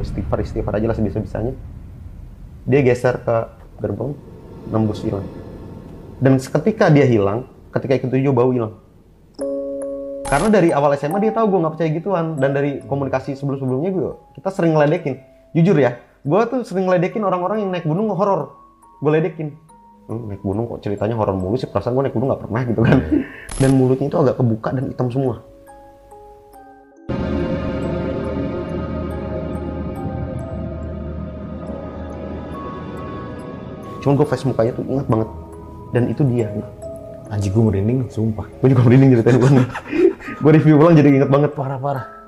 Udah istighfar istighfar aja lah sebisa bisanya dia geser ke gerbong nembus hilang. Dan seketika dia hilang ketika ikut tujuh bau hilang. Karena dari awal SMA dia tahu gue nggak percaya gituan. Dan dari komunikasi sebelum sebelumnya gue kita sering ngeledekin. Jujur ya gue tuh sering ngeledekin orang-orang yang naik gunung horor. Gue ledekin. "Hmm, naik gunung kok ceritanya horor mulu sih? Perasaan gue naik gunung nggak pernah gitu kan. Dan mulutnya itu agak kebuka dan hitam semua cuman gue face mukanya tuh ingat banget dan itu dia Anjing gue merinding nih, sumpah. gue juga merinding ceritain gue gue review ulang jadi inget banget parah-parah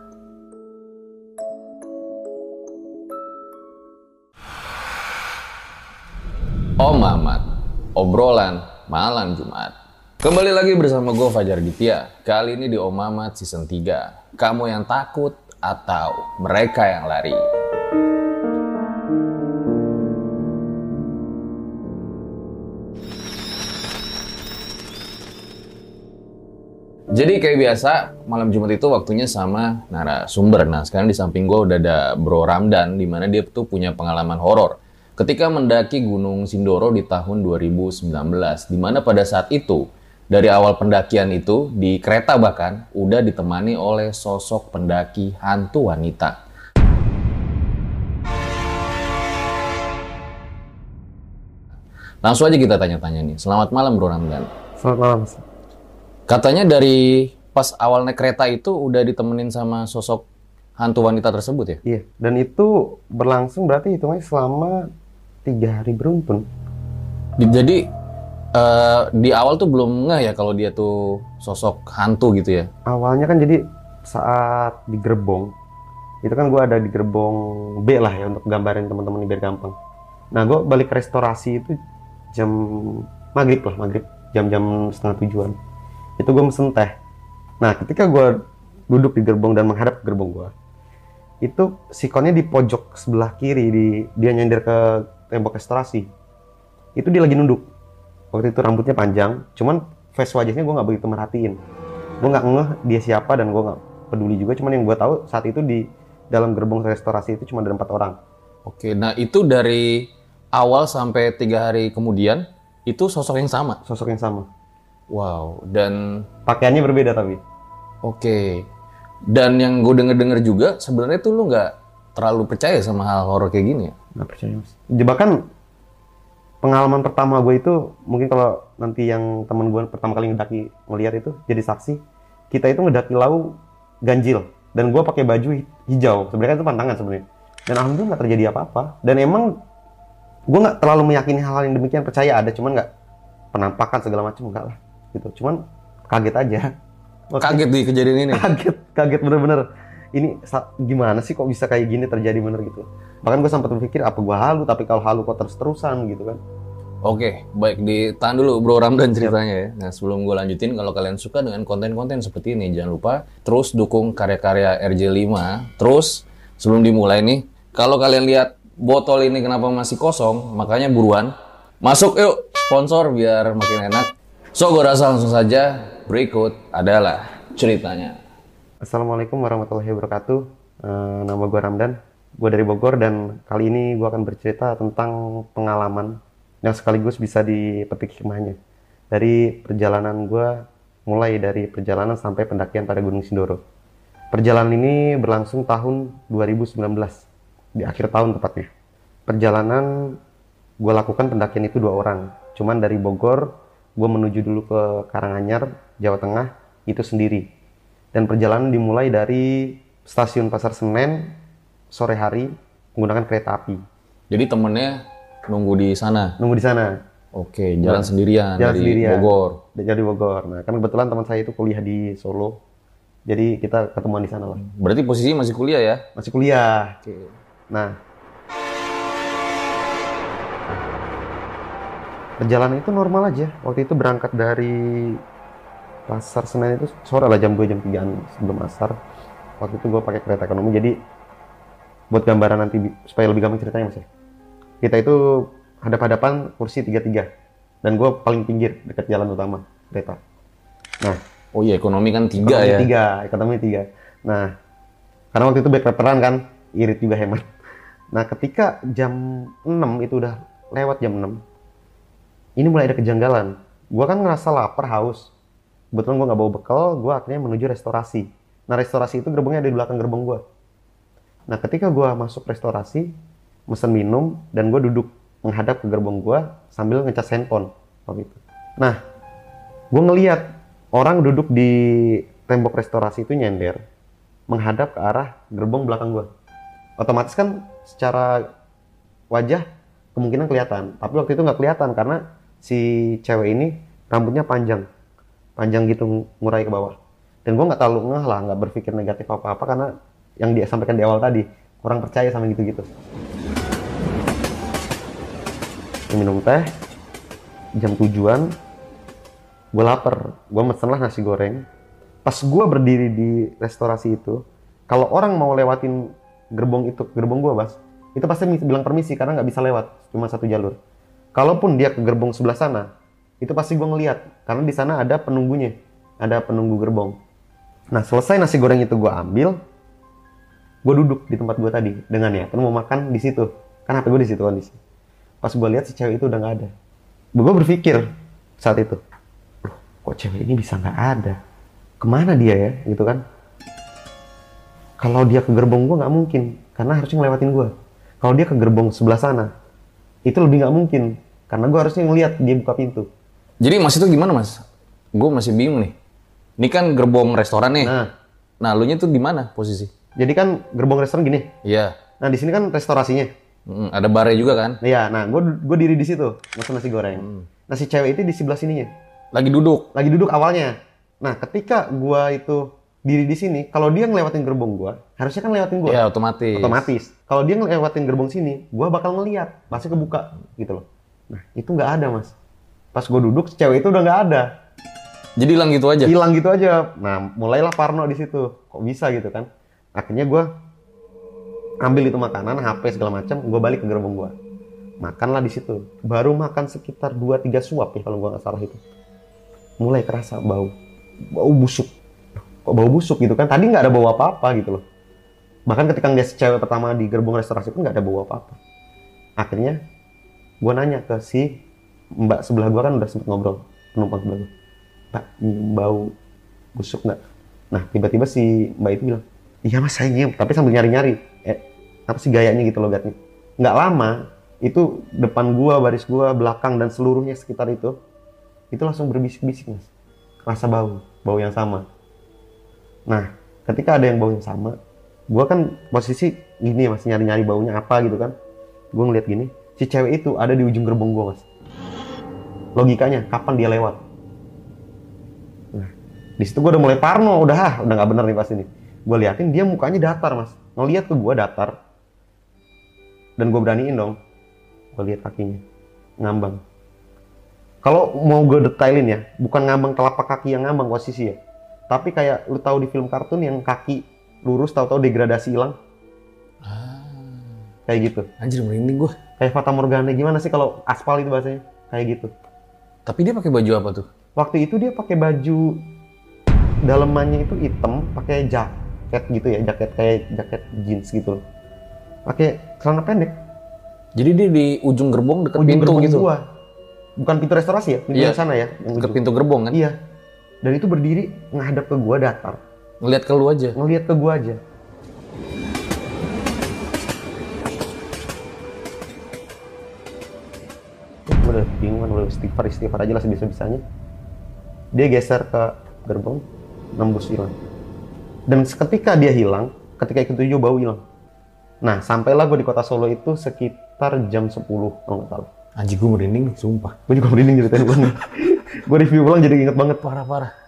Om Mamat, obrolan malam Jumat. Kembali lagi bersama gue Fajar Ditya. Kali ini di Om Mamat season 3. Kamu yang takut atau mereka yang lari? Jadi kayak biasa, malam Jumat itu waktunya sama narasumber. Nah, sekarang di samping gue udah ada Bro Ramdan, di mana dia tuh punya pengalaman horor. Ketika mendaki Gunung Sindoro di tahun 2019, di mana pada saat itu, dari awal pendakian itu, di kereta bahkan, udah ditemani oleh sosok pendaki hantu wanita. Langsung aja kita tanya-tanya nih. Selamat malam Bro Ramdan. selamat malam. Katanya dari pas awal naik kereta itu udah ditemenin sama sosok hantu wanita tersebut ya? iya dan itu berlangsung berarti hitungannya selama tiga hari beruntun Di- Jadi eh, di awal tuh belum ngeh ya kalau dia tuh sosok hantu gitu ya? awalnya kan jadi saat di gerbong itu kan gue ada di gerbong B lah ya untuk gambarin teman-teman biar gampang nah gue balik ke restorasi itu jam maghrib lah maghrib jam-jam setengah tujuan itu gue mesen teh. Nah ketika gue duduk di gerbong dan menghadap ke gerbong gue itu sikonnya di pojok sebelah kiri di dia nyender ke tembok restorasi. Itu dia lagi nunduk. Waktu itu rambutnya panjang cuman face wajahnya gue nggak begitu merhatiin. Gue nggak ngeh dia siapa dan gue nggak peduli juga cuman yang gue tahu saat itu di dalam gerbong restorasi itu cuma ada empat orang. Oke, nah itu dari awal sampai tiga hari kemudian itu sosok yang sama. sosok yang sama Wow, dan pakaiannya berbeda tapi. Oke. Dan yang gue denger-denger juga sebenarnya tuh lu nggak terlalu percaya sama hal horor kayak gini ya? nggak percaya mas. Jebakan pengalaman pertama gue itu mungkin kalau nanti yang teman gue pertama kali ngedaki ngeliat itu jadi saksi kita itu ngedaki lau ganjil. Dan gue pakai baju hi- hijau. Sebenarnya itu pantangan sebenarnya. Dan alhamdulillah nggak terjadi apa-apa. Dan emang gue nggak terlalu meyakini hal-hal yang demikian percaya. Ada cuman nggak penampakan segala macam enggak lah gitu cuman kaget aja Waktu- Kaget di kejadian ini. kaget kaget bener-bener ini gimana sih kok bisa kayak gini terjadi bener gitu bahkan gue sempat berpikir apa gue halu tapi kalau halu kok terus-terusan gitu kan Oke, baik ditahan dulu Bro Ramdan ceritanya ya. Nah, sebelum gue lanjutin, kalau kalian suka dengan konten-konten seperti ini, jangan lupa terus dukung karya-karya RJ5. Terus, sebelum dimulai nih, kalau kalian lihat botol ini kenapa masih kosong, makanya buruan. Masuk yuk, sponsor biar makin enak. So, gue rasa langsung saja, berikut adalah ceritanya. Assalamualaikum warahmatullahi wabarakatuh. Eh, nama gue Ramdan. Gue dari Bogor dan kali ini gue akan bercerita tentang pengalaman yang sekaligus bisa dipetik hikmahnya. Dari perjalanan gue mulai dari perjalanan sampai pendakian pada Gunung Sindoro. Perjalanan ini berlangsung tahun 2019, di akhir tahun tepatnya. Perjalanan gue lakukan pendakian itu dua orang. Cuman dari Bogor, gue menuju dulu ke Karanganyar, Jawa Tengah, itu sendiri. Dan perjalanan dimulai dari stasiun Pasar Senen, sore hari, menggunakan kereta api. Jadi temennya nunggu di sana. Nunggu di sana, Oke, jalan sendirian jalan dari sendirian. Bogor. dari Bogor. Nah, kan kebetulan teman saya itu kuliah di Solo. Jadi kita ketemuan di sana lah. Berarti posisi masih kuliah ya? Masih kuliah. Oke. Nah, perjalanan itu normal aja. Waktu itu berangkat dari pasar Senen itu sore lah jam 2 jam 3 sebelum asar. Waktu itu gue pakai kereta ekonomi. Jadi buat gambaran nanti supaya lebih gampang ceritanya mas ya. Kita itu hadap-hadapan kursi tiga-tiga dan gue paling pinggir dekat jalan utama kereta. Nah, Oh iya, ekonomi kan tiga ekonomi ya. tiga, ekonomi tiga. Nah, karena waktu itu backpackeran kan, irit juga hemat. Nah, ketika jam 6 itu udah lewat jam 6, ini mulai ada kejanggalan. Gua kan ngerasa lapar, haus. Kebetulan gua nggak bawa bekal, gua akhirnya menuju restorasi. Nah, restorasi itu gerbongnya ada di belakang gerbong gua. Nah, ketika gua masuk restorasi, mesen minum, dan gua duduk menghadap ke gerbong gua sambil ngecas handphone waktu itu. Nah, gue ngeliat orang duduk di tembok restorasi itu nyender menghadap ke arah gerbong belakang gue otomatis kan secara wajah kemungkinan kelihatan tapi waktu itu nggak kelihatan karena si cewek ini rambutnya panjang. Panjang gitu ngurai ke bawah. Dan gue nggak terlalu ngeh lah nggak berpikir negatif apa apa karena yang dia sampaikan di awal tadi kurang percaya sama gitu-gitu. Minum teh jam tujuan gue lapar. Gue mesen lah nasi goreng. Pas gue berdiri di restorasi itu kalau orang mau lewatin gerbong itu gerbong gue bas itu pasti bilang permisi karena nggak bisa lewat cuma satu jalur kalaupun dia ke gerbong sebelah sana itu pasti gue ngeliat. Karena di sana ada penunggunya ada penunggu gerbong. Nah selesai nasi goreng itu gue ambil gue duduk di tempat gue tadi dengan ya mau makan di situ. Kan hp gue di situ kondisi pas gue lihat si cewek itu udah nggak ada. Gue berpikir saat itu loh kok cewek ini bisa nggak ada? Ke mana dia ya? Gitu kan. Kalau dia ke gerbong gue nggak mungkin karena harusnya ngelewatin gue kalau dia ke gerbong sebelah sana itu lebih nggak mungkin karena gue harusnya ngeliat dia buka pintu Jadi mas itu gimana mas? Gue masih bingung nih. Ini kan gerbong restoran nih. nah Nah, lu nya tuh di mana posisi? jadi kan gerbong restoran gini Iya. nah di sini kan restorasinya Mm, ada barnya juga kan? Iya, nah gue gue diri di situ, makan nasi goreng. Nah si cewek itu di sebelah sininya, Lagi duduk. lagi duduk awalnya. Nah ketika gua itu diri di sini, kalau dia ngelewatin gerbong gua, harusnya kan ngelewatin gua, Ya otomatis. otomatis. Kalau dia ngelewatin gerbong sini, gua bakal ngeliat, pasti kebuka gitu loh. Nah itu nggak ada mas. Pas gue duduk, cewek itu udah nggak ada, Jadi hilang gitu aja. hilang gitu aja. Nah mulailah Parno di situ, kok bisa gitu kan? Akhirnya gua ambil itu makanan, HP segala macam, gue balik ke gerbong gua. Makanlah di situ. Baru makan sekitar 2-3 suap ya kalau gua nggak salah itu. Mulai kerasa bau, bau busuk. Kok bau busuk gitu kan? Tadi nggak ada bau apa-apa gitu loh. Bahkan ketika dia cewek pertama di gerbong restorasi pun nggak ada bau apa-apa. Akhirnya gua nanya ke si mbak sebelah gua kan udah sempet ngobrol penumpang sebelah. Pak, nyium bau busuk nggak? Nah, tiba-tiba si mbak itu bilang, iya mas saya nyium, tapi sambil nyari-nyari. Eh, apa sih gayanya gitu loh gatnya. Nggak lama, itu depan gua, baris gua, belakang, dan seluruhnya sekitar itu, itu langsung berbisik-bisik mas. Rasa bau, bau yang sama. Nah, ketika ada yang bau yang sama, gua kan posisi gini ya mas, nyari-nyari baunya apa gitu kan. Gua ngeliat gini, si cewek itu ada di ujung gerbong gua mas. Logikanya, kapan dia lewat? di situ gue udah mulai parno udah ah udah nggak bener nih pas ini gue liatin dia mukanya datar mas ngeliat ke gue datar dan gue beraniin dong gue lihat kakinya ngambang kalau mau gue detailin ya bukan ngambang telapak kaki yang ngambang posisi ya tapi kayak lu tahu di film kartun yang kaki lurus tahu-tahu degradasi hilang. Kayak gitu. Anjir merinding gue. kayak Fata Morgana gimana sih kalau aspal itu bahasanya? Kayak gitu. Tapi dia pakai baju apa tuh? waktu itu dia pakai baju dalemannya itu hitam pakai jak jaket gitu ya jaket kayak jaket jeans gitu. Loh pakai celana pendek. Jadi dia di ujung gerbong ujung pintu gerbong gitu. gua. Bukan pintu restorasi ya pintu yang sana ya ujung. pintu gerbong kan? iya. Dan itu berdiri ngadap ke gua datar Ngeliat ke lu aja. ngelihat ke gua aja. Gue udah bingung kan udah istighfar istighfar aja lah sebisa bisanya dia geser ke gerbong nembus hilang. Dan seketika dia hilang ketika ikut tujuh bau hilang. Nah sampailah gue di kota Solo itu sekitar jam 10 kalau nggak salah. Anjing gue merinding sumpah. gue juga merinding ceritain gue gue review ulang jadi inget banget. Parah-parah.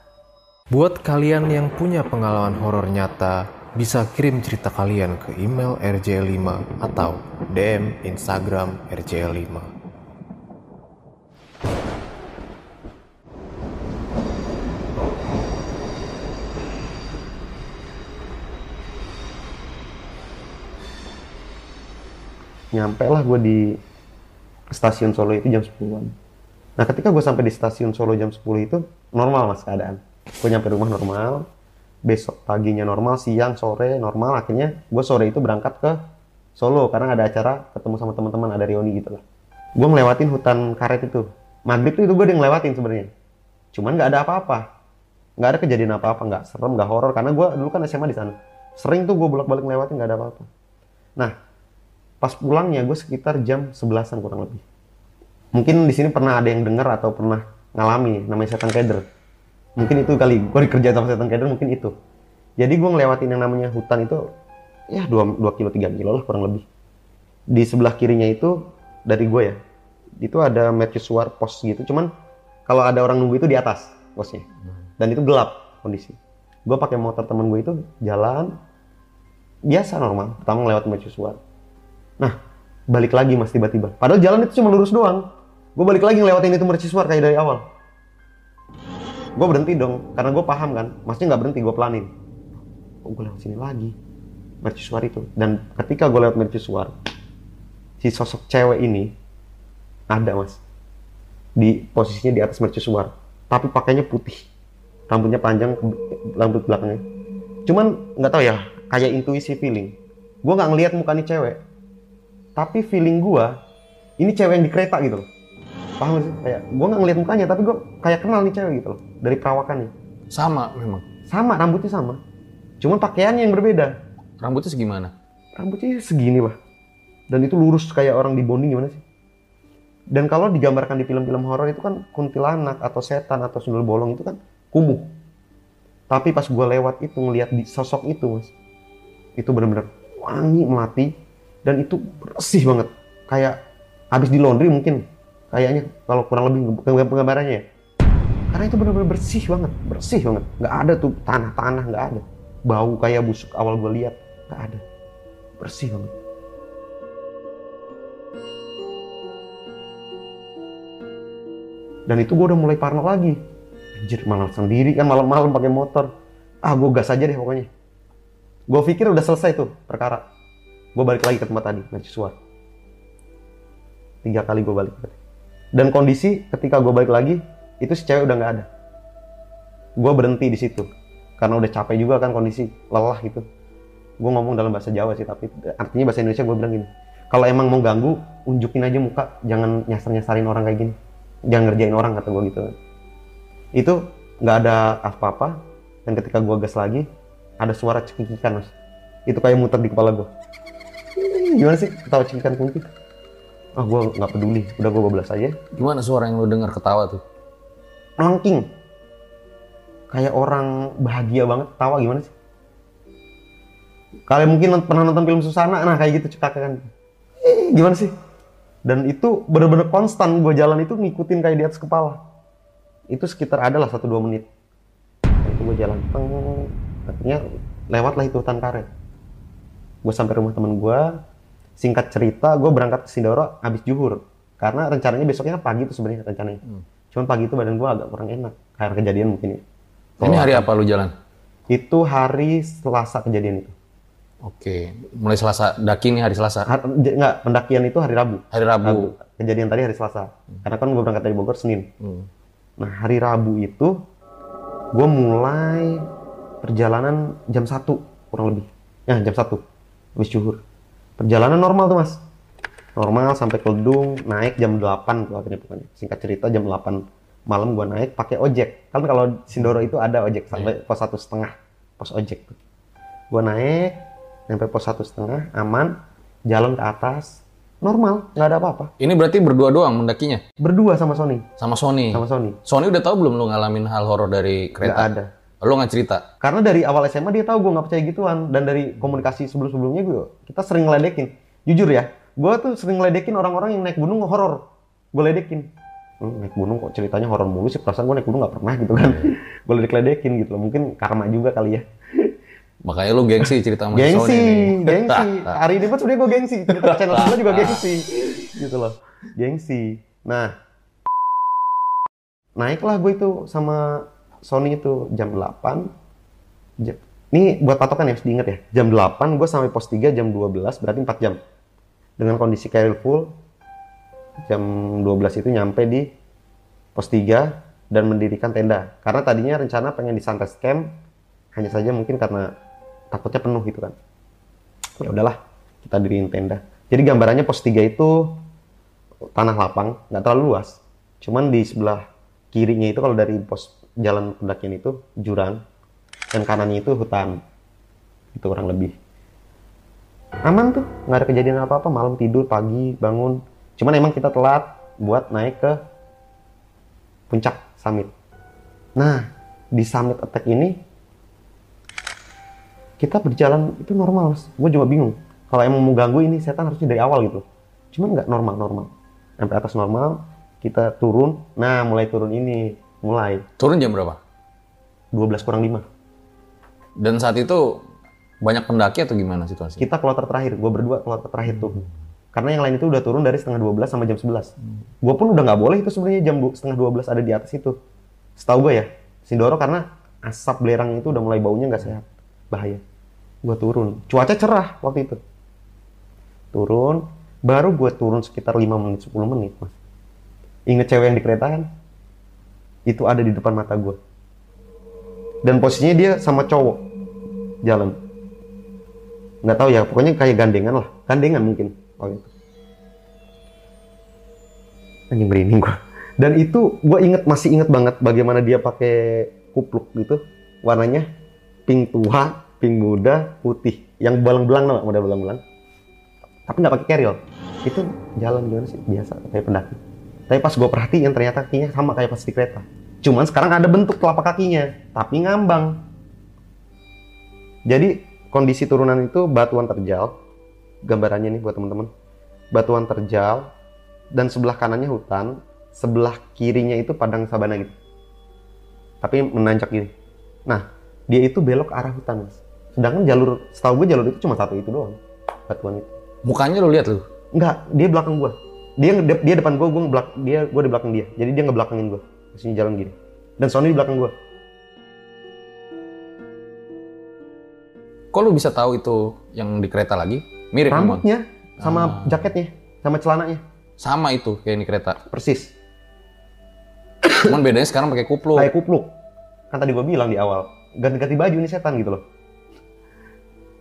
Buat kalian yang punya pengalaman horor nyata, bisa kirim cerita kalian ke email rj5 atau DM Instagram rj5. nyampe lah gue di stasiun Solo itu jam 10-an. Nah ketika gue sampai di stasiun Solo jam 10 itu normal mas keadaan. Gue nyampe rumah normal, besok paginya normal, siang, sore normal. Akhirnya gue sore itu berangkat ke Solo karena ada acara ketemu sama teman-teman ada reuni gitu lah. Gue ngelewatin hutan karet itu. Maghrib tuh itu gue udah ngelewatin sebenarnya. Cuman nggak ada apa-apa. Nggak ada kejadian apa-apa, nggak serem, nggak horor karena gue dulu kan SMA di sana. Sering tuh gue bolak-balik ngelewatin nggak ada apa-apa. Nah, pas pulangnya gue sekitar jam 11-an kurang lebih. Mungkin di sini pernah ada yang dengar atau pernah ngalami namanya setan keder. Mungkin itu kali gue dikerjain sama setan keder mungkin itu. Jadi gue ngelewatin yang namanya hutan itu ya 2, 2 kilo 3 kilo lah kurang lebih. Di sebelah kirinya itu dari gue ya. Itu ada mercusuar pos gitu. Cuman kalau ada orang nunggu itu di atas posnya. Dan itu gelap kondisi. Gue pakai motor temen gue itu jalan biasa normal. Pertama lewat mercusuar. Nah, balik lagi mas tiba-tiba. Padahal jalan itu cuma lurus doang. Gue balik lagi ngelewatin itu mercusuar kayak dari awal. Gue berhenti dong, karena gue paham kan. Maksudnya nggak berhenti, gue pelanin. Oh, gue lewat sini lagi. Mercusuar itu. Dan ketika gue lewat mercusuar, si sosok cewek ini ada mas. Di posisinya di atas mercusuar. Tapi pakainya putih. Rambutnya panjang, rambut belakangnya. Cuman nggak tahu ya, kayak intuisi feeling. Gue nggak ngelihat muka nih cewek, tapi feeling gua ini cewek yang di kereta gitu loh paham sih? Kayak gua nggak ngeliat mukanya tapi gua kayak kenal nih cewek gitu loh dari perawakannya Sama memang. sama rambutnya sama. Cuman pakaiannya yang berbeda. Rambutnya segimana? rambutnya segini lah. Dan itu lurus kayak orang di bonding gimana sih? Dan kalau digambarkan di film-film horor itu kan kuntilanak atau setan atau sundel bolong itu kan kumuh. Tapi pas gua lewat itu ngelihat di sosok itu mas itu benar-benar wangi melati dan itu bersih banget. Kayak habis di laundry mungkin kayaknya kalau kurang lebih peng- penggambarannya ya. Karena itu benar-benar bersih banget bersih banget. Nggak ada tuh tanah-tanah nggak ada. Bau kayak busuk awal gue lihat nggak ada. Bersih banget. Dan itu gue udah mulai parno lagi. Anjir malam sendiri kan malam-malam pakai motor. Ah gue gas aja deh pokoknya. Gue pikir udah selesai tuh perkara. Gue balik lagi ke tempat tadi mercusuar tiga kali gue balik dan kondisi ketika gue balik lagi itu si cewek udah nggak ada. Gue berhenti di situ. Karena udah capek juga kan kondisi lelah gitu. Gue ngomong dalam bahasa Jawa sih tapi artinya bahasa Indonesia gue bilang gini kalau emang mau ganggu unjukin aja muka jangan nyasar nyasarin orang kayak gini. Jangan ngerjain orang kata gue gitu. Itu nggak ada apa-apa. Dan ketika gue gas lagi ada suara cekikikan mas. Itu kayak muter di kepala gue gimana sih? Ketawa cekikan kunti ah gue nggak peduli. Udah gue bablas aja. Gimana suara yang lu dengar ketawa tuh? melengking kayak orang bahagia banget tawa gimana sih? Kalian mungkin pernah nonton film Susana? Nah kayak gitu cekakan eh, gimana sih? Dan itu bener-bener konstan gue jalan itu ngikutin kayak di atas kepala. Itu sekitar adalah satu dua menit. Nah, itu gue jalan teng. Akhirnya lewat lah itu hutan karet. Gue sampai rumah temen gue singkat cerita gue berangkat ke Sindoro habis juhur karena rencananya besoknya pagi itu sebenarnya rencananya cuman pagi itu badan gue agak kurang enak karena kejadian mungkin ya. Ini hari apa lu jalan? itu hari Selasa kejadian itu Oke, mulai Selasa. Daki nih hari Selasa. Har- j- nggak pendakian itu hari Rabu Hari Rabu. kejadian tadi hari Selasa karena kan gue berangkat dari Bogor Senin Hmm. nah hari Rabu itu gue mulai perjalanan jam 1 kurang lebih. Ya jam satu habis zuhur. Perjalanan normal tuh mas. Normal sampai ke Ledung, naik jam 8 tuh akhirnya pokoknya. Singkat cerita jam 8 malam gua naik pakai ojek. Kan kalau Sindoro itu ada ojek sampai pos satu setengah, pos ojek tuh. Gua naik, sampai pos satu setengah, aman, jalan ke atas, normal, nggak ada apa-apa. Ini berarti berdua doang mendakinya Berdua sama Sony, sama Sony. sama Sony. Sony udah tahu belum lu ngalamin hal horor dari kereta? ada. Lu nggak cerita? Karena dari awal SMA dia tahu gue nggak percaya gituan dan dari komunikasi sebelum-sebelumnya gue kita sering ngeledekin. Jujur ya, gue tuh sering ngeledekin orang-orang yang naik gunung horor. Gue ledekin. Hmm, naik gunung kok ceritanya horor mulu sih. Perasaan gue naik gunung nggak pernah gitu kan. gue ledek-ledekin gitu loh. Mungkin karma juga kali ya. Makanya lu gengsi cerita sama si gengsi, nih. gengsi. Hari ini pun sebenarnya gue gengsi. Cerita channel gue juga gengsi. Gitu loh. Gengsi. Nah, naiklah gue itu sama Sony itu jam 8. Ja- Ini buat patokan ya, harus diingat ya. Jam 8 gue sampai pos 3 jam 12, berarti 4 jam. Dengan kondisi carrier full, jam 12 itu nyampe di pos 3 dan mendirikan tenda. Karena tadinya rencana pengen di sunrise camp, hanya saja mungkin karena takutnya penuh gitu kan. Ya udahlah, kita diriin tenda. Jadi gambarannya pos 3 itu tanah lapang, nggak terlalu luas. Cuman di sebelah kirinya itu kalau dari pos jalan pendakian itu jurang dan kanannya itu hutan. Itu kurang lebih. Aman tuh, nggak ada kejadian apa-apa. Malam tidur, pagi bangun. Cuman emang kita telat buat naik ke puncak summit. Nah, di summit attack ini kita berjalan itu normal. Gue juga bingung. Kalau emang mau ganggu ini setan harusnya dari awal gitu. Cuman nggak normal normal. Sampai atas normal, kita turun. Nah, mulai turun ini, mulai Turun jam berapa? 12 kurang 5. Dan saat itu banyak pendaki atau gimana situasi? Kita kloter terakhir, gue berdua kloter terakhir tuh. Karena yang lain itu udah turun dari setengah 12 sama jam 11. Gue pun udah nggak boleh itu sebenarnya jam setengah 12 ada di atas itu. Setahu gue ya, Sindoro karena asap belerang itu udah mulai baunya nggak sehat. Bahaya. Gue turun. Cuaca cerah waktu itu. Turun, baru gue turun sekitar 5 menit, 10 menit. Mas. Ingat cewek yang di kereta kan? Itu ada di depan mata gue. Dan posisinya dia sama cowok. Jalan. Nggak tahu ya pokoknya kayak gandengan lah. Gandengan mungkin. Waktu itu anjing merinding gua. Dan itu gua inget masih inget banget bagaimana dia pakai kupluk gitu. Warnanya pink tua pink muda putih. Yang belang-belang nama model belang-belang. Tapi nggak pakai carrier. Itu jalan gimana sih? Biasa kayak pendaki tapi pas gue perhatiin ternyata kakinya sama kayak pas di kereta cuman sekarang ada bentuk telapak kakinya tapi ngambang jadi kondisi turunan itu batuan terjal. Gambarannya nih buat teman-teman. Batuan terjal dan sebelah kanannya hutan, sebelah kirinya itu padang sabana gitu. Tapi menanjak gini. Nah, dia itu belok arah hutan, Mas. Sedangkan jalur, setahu gue jalur itu cuma satu itu doang. Batuan itu. Mukanya lu lihat lu. Enggak, dia belakang gua. Dia dia depan gua, gua ngebelak dia, gua di belakang dia. Jadi dia ngebelakangin gua. Ke sini jalan gini. Dan Sony di belakang gua. Kok lu bisa tahu itu yang di kereta lagi? Mirip memang. Rambutnya sama jaketnya, sama celananya. Sama itu kayak yang di kereta. Persis. Cuman bedanya sekarang pakai kupluk. kayak kupluk. Kan tadi gue bilang di awal, ganti-ganti baju ini setan gitu loh.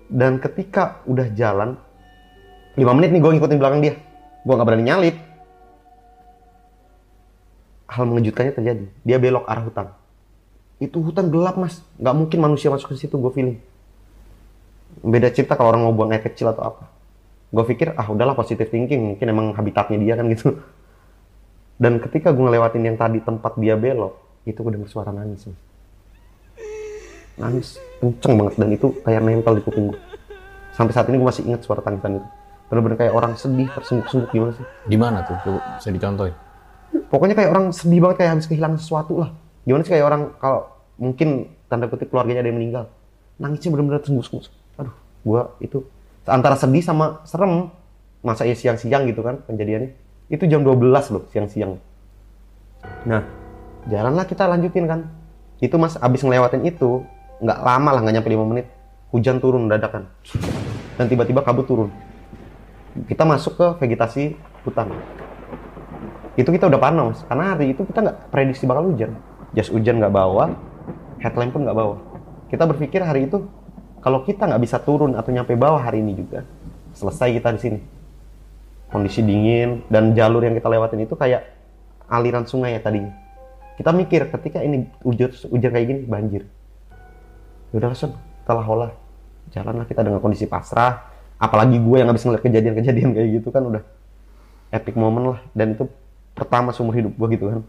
Dan ketika udah jalan, 5 menit nih gue ngikutin belakang dia. Gue nggak berani nyalip. Hal mengejutkannya terjadi. Dia belok arah hutan. Itu hutan gelap mas. Nggak mungkin manusia masuk ke situ, gue feeling. Beda cerita kalau orang mau buang air kecil atau apa. Gue pikir, ah udahlah positive thinking. Mungkin emang habitatnya dia kan gitu. Dan ketika gue ngelewatin yang tadi tempat dia belok, itu gue denger suara nangis. Mas. Nangis kenceng banget dan itu kayak nempel di kuping gue. Sampai saat ini gue masih ingat suara tangisan itu. Bener-bener kayak orang sedih, tersengguk-sengguk gimana sih? Di mana tuh? Coba bisa dicontohin. Pokoknya kayak orang sedih banget kayak habis kehilangan sesuatu lah. Gimana sih kayak orang kalau mungkin tanda kutip keluarganya ada yang meninggal. Nangisnya bener-bener tersengguk-sengguk. Aduh, gue itu antara sedih sama serem. Masa ya siang-siang gitu kan kejadiannya. Itu jam 12 loh siang-siang. Nah, jalanlah kita lanjutin kan. Itu mas abis ngelewatin itu, nggak lama lah, nggak nyampe 5 menit. Hujan turun dadakan. Dan tiba-tiba kabut turun. Kita masuk ke vegetasi hutan. Itu kita udah panas, karena hari itu kita nggak prediksi bakal hujan. Jas hujan nggak bawa, headlamp pun nggak bawa. Kita berpikir hari itu kalau kita nggak bisa turun atau nyampe bawah hari ini juga, selesai kita di sini. Kondisi dingin dan jalur yang kita lewatin itu kayak aliran sungai ya tadinya. Kita mikir ketika ini hujan, hujan kayak gini banjir. Udah langsung telah olah jalanlah kita dengan kondisi pasrah. Apalagi gue yang habis ngeliat kejadian-kejadian kayak gitu kan udah epic moment lah. Dan itu pertama seumur hidup gue gitu kan.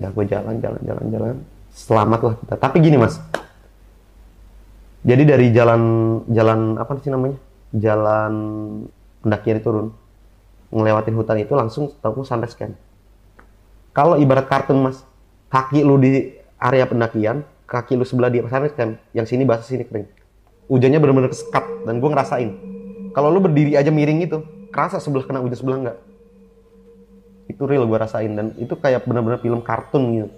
Ya gue jalan, jalan, jalan, jalan. Selamat lah kita. Tapi gini mas, jadi dari jalan jalan apa sih namanya? Jalan pendakian turun, ngelewatin hutan itu langsung tahu sunrise camp. Kalau ibarat kartun mas, kaki lu di area pendakian, kaki lu sebelah di sunrise camp, yang sini basah sini kering. Hujannya benar-benar sekat dan gue ngerasain. Kalau lu berdiri aja miring itu, kerasa sebelah kena hujan sebelah enggak. Itu real gue rasain dan itu kayak benar-benar film kartun gitu.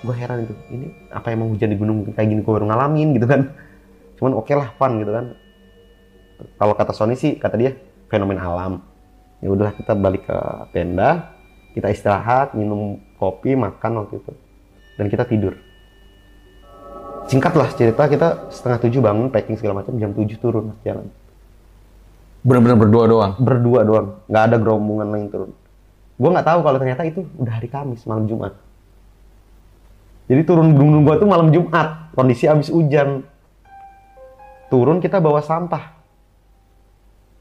Gue heran itu ini apa emang hujan di gunung kayak gini gue baru ngalamin gitu kan? Cuman oke okay lah fun gitu kan. Kalau kata Sony sih kata dia fenomena alam. Ya udahlah kita balik ke tenda kita istirahat minum kopi makan waktu itu. Dan kita tidur. Singkat lah cerita kita setengah tujuh bangun packing segala macam jam tujuh turun jalan Bener-bener berdua doang. berdua doang. Nggak ada gerombongan lain turun. Gue nggak tahu kalau ternyata itu udah hari Kamis malam Jumat. Jadi turun gunung gua tuh malam Jumat. Kondisi habis hujan. Turun kita bawa sampah.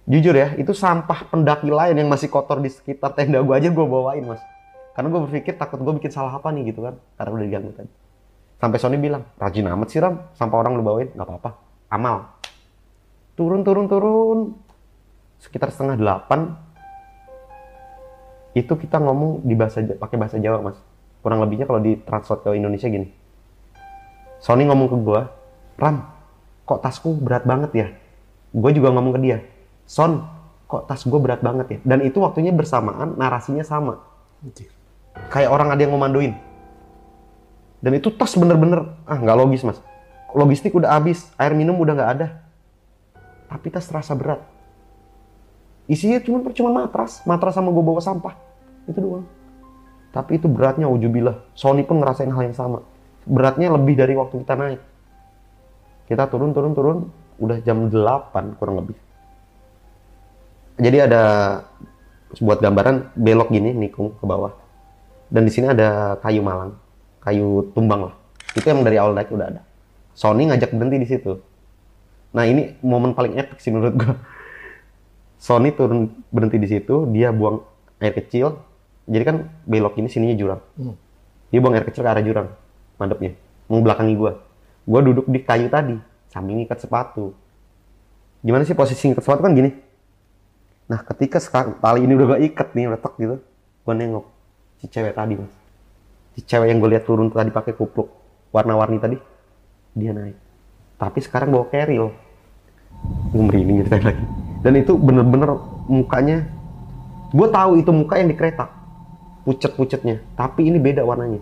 Jujur ya itu sampah pendaki lain yang masih kotor di sekitar tenda gua aja gua bawain mas. Karena gue berpikir takut gue bikin salah apa nih gitu kan. Karena udah diganggu tadi. Sampai Sony bilang rajin amat sih Ram. Sampah orang lu bawain nggak apa-apa. Amal. Turun turun turun sekitar setengah delapan itu kita ngomong di bahasa pakai bahasa Jawa mas. Kurang lebihnya kalau di translate ke Indonesia gini. Sony ngomong ke gua Ram kok tasku berat banget ya? Gue juga ngomong ke dia Son kok tas gue berat banget ya? Dan itu waktunya bersamaan narasinya sama. Kayak orang ada yang ngomandoin dan itu tas bener-bener ah nggak logis mas. Logistik udah habis air minum udah nggak ada. Tapi tas terasa berat isinya cuma percuma matras. Matras sama gue bawa sampah. Itu doang. Tapi itu beratnya ujubillah. Sony pun ngerasain hal yang sama. Beratnya lebih dari waktu kita naik. Kita turun turun turun. Udah jam 8 kurang lebih. Jadi ada buat gambaran belok gini nikung ke bawah. Dan di sini ada kayu malang. Kayu tumbang lah. Itu yang dari awal naik udah ada. Sony ngajak berhenti di situ. Nah ini momen paling epic sih menurut gua Sony turun berhenti di situ dia buang air kecil. Jadi kan belok ini sininya jurang. Dia buang air kecil ke arah jurang madepnya. Mau belakangi gua. Gua duduk di kayu tadi sambil ngikat sepatu. Gimana sih posisi ngikat sepatu? Kan gini. Nah ketika sekarang tali ini udah gak ikat nih retak gitu gua nengok si cewek tadi mas. Si cewek yang gue lihat turun tadi pakai kupluk warna-warni tadi dia naik. Tapi sekarang bawa keril. Gue merinding ceritain lagi dan itu bener-bener mukanya gue tahu itu muka yang di kereta. Pucet-pucetnya. Tapi ini beda warnanya.